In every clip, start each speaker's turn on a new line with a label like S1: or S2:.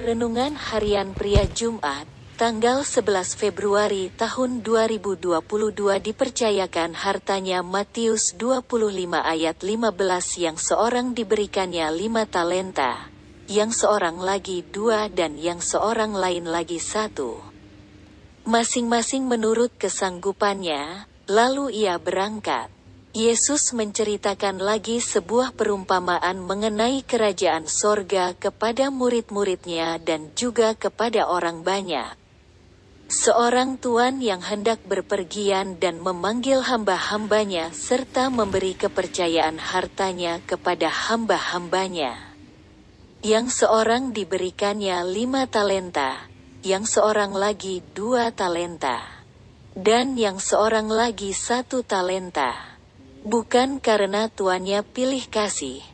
S1: Renungan Harian Pria Jumat, tanggal 11 Februari tahun 2022 dipercayakan hartanya Matius 25 ayat 15 yang seorang diberikannya lima talenta, yang seorang lagi dua dan yang seorang lain lagi satu. Masing-masing menurut kesanggupannya, lalu ia berangkat. Yesus menceritakan lagi sebuah perumpamaan mengenai kerajaan sorga kepada murid-muridnya dan juga kepada orang banyak. Seorang tuan yang hendak berpergian dan memanggil hamba-hambanya serta memberi kepercayaan hartanya kepada hamba-hambanya. Yang seorang diberikannya lima talenta, yang seorang lagi dua talenta, dan yang seorang lagi satu talenta. Bukan karena tuannya pilih kasih,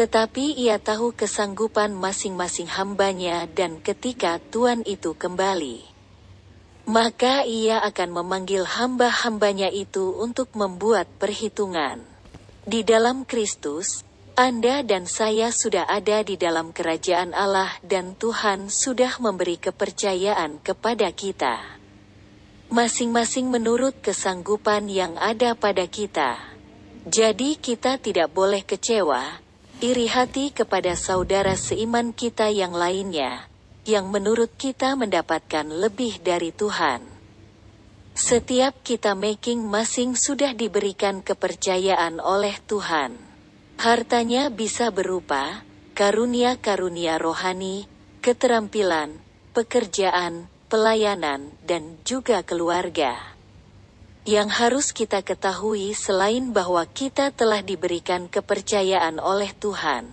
S1: tetapi ia tahu kesanggupan masing-masing hambanya dan ketika tuan itu kembali, maka ia akan memanggil hamba-hambanya itu untuk membuat perhitungan. Di dalam Kristus, Anda dan saya sudah ada di dalam kerajaan Allah dan Tuhan sudah memberi kepercayaan kepada kita. Masing-masing menurut kesanggupan yang ada pada kita. Jadi kita tidak boleh kecewa, iri hati kepada saudara seiman kita yang lainnya, yang menurut kita mendapatkan lebih dari Tuhan. Setiap kita making masing sudah diberikan kepercayaan oleh Tuhan. Hartanya bisa berupa karunia-karunia rohani, keterampilan, pekerjaan, pelayanan, dan juga keluarga. Yang harus kita ketahui selain bahwa kita telah diberikan kepercayaan oleh Tuhan,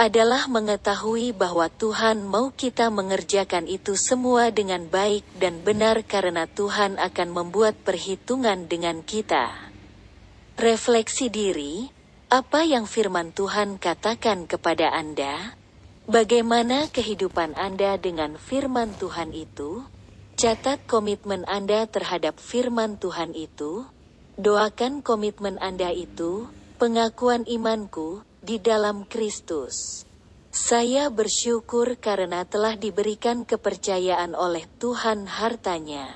S1: adalah mengetahui bahwa Tuhan mau kita mengerjakan itu semua dengan baik dan benar karena Tuhan akan membuat perhitungan dengan kita. Refleksi diri, apa yang firman Tuhan katakan kepada Anda? Bagaimana kehidupan Anda dengan firman Tuhan itu? Catat komitmen Anda terhadap firman Tuhan itu. Doakan komitmen Anda itu, pengakuan imanku, di dalam Kristus. Saya bersyukur karena telah diberikan kepercayaan oleh Tuhan hartanya.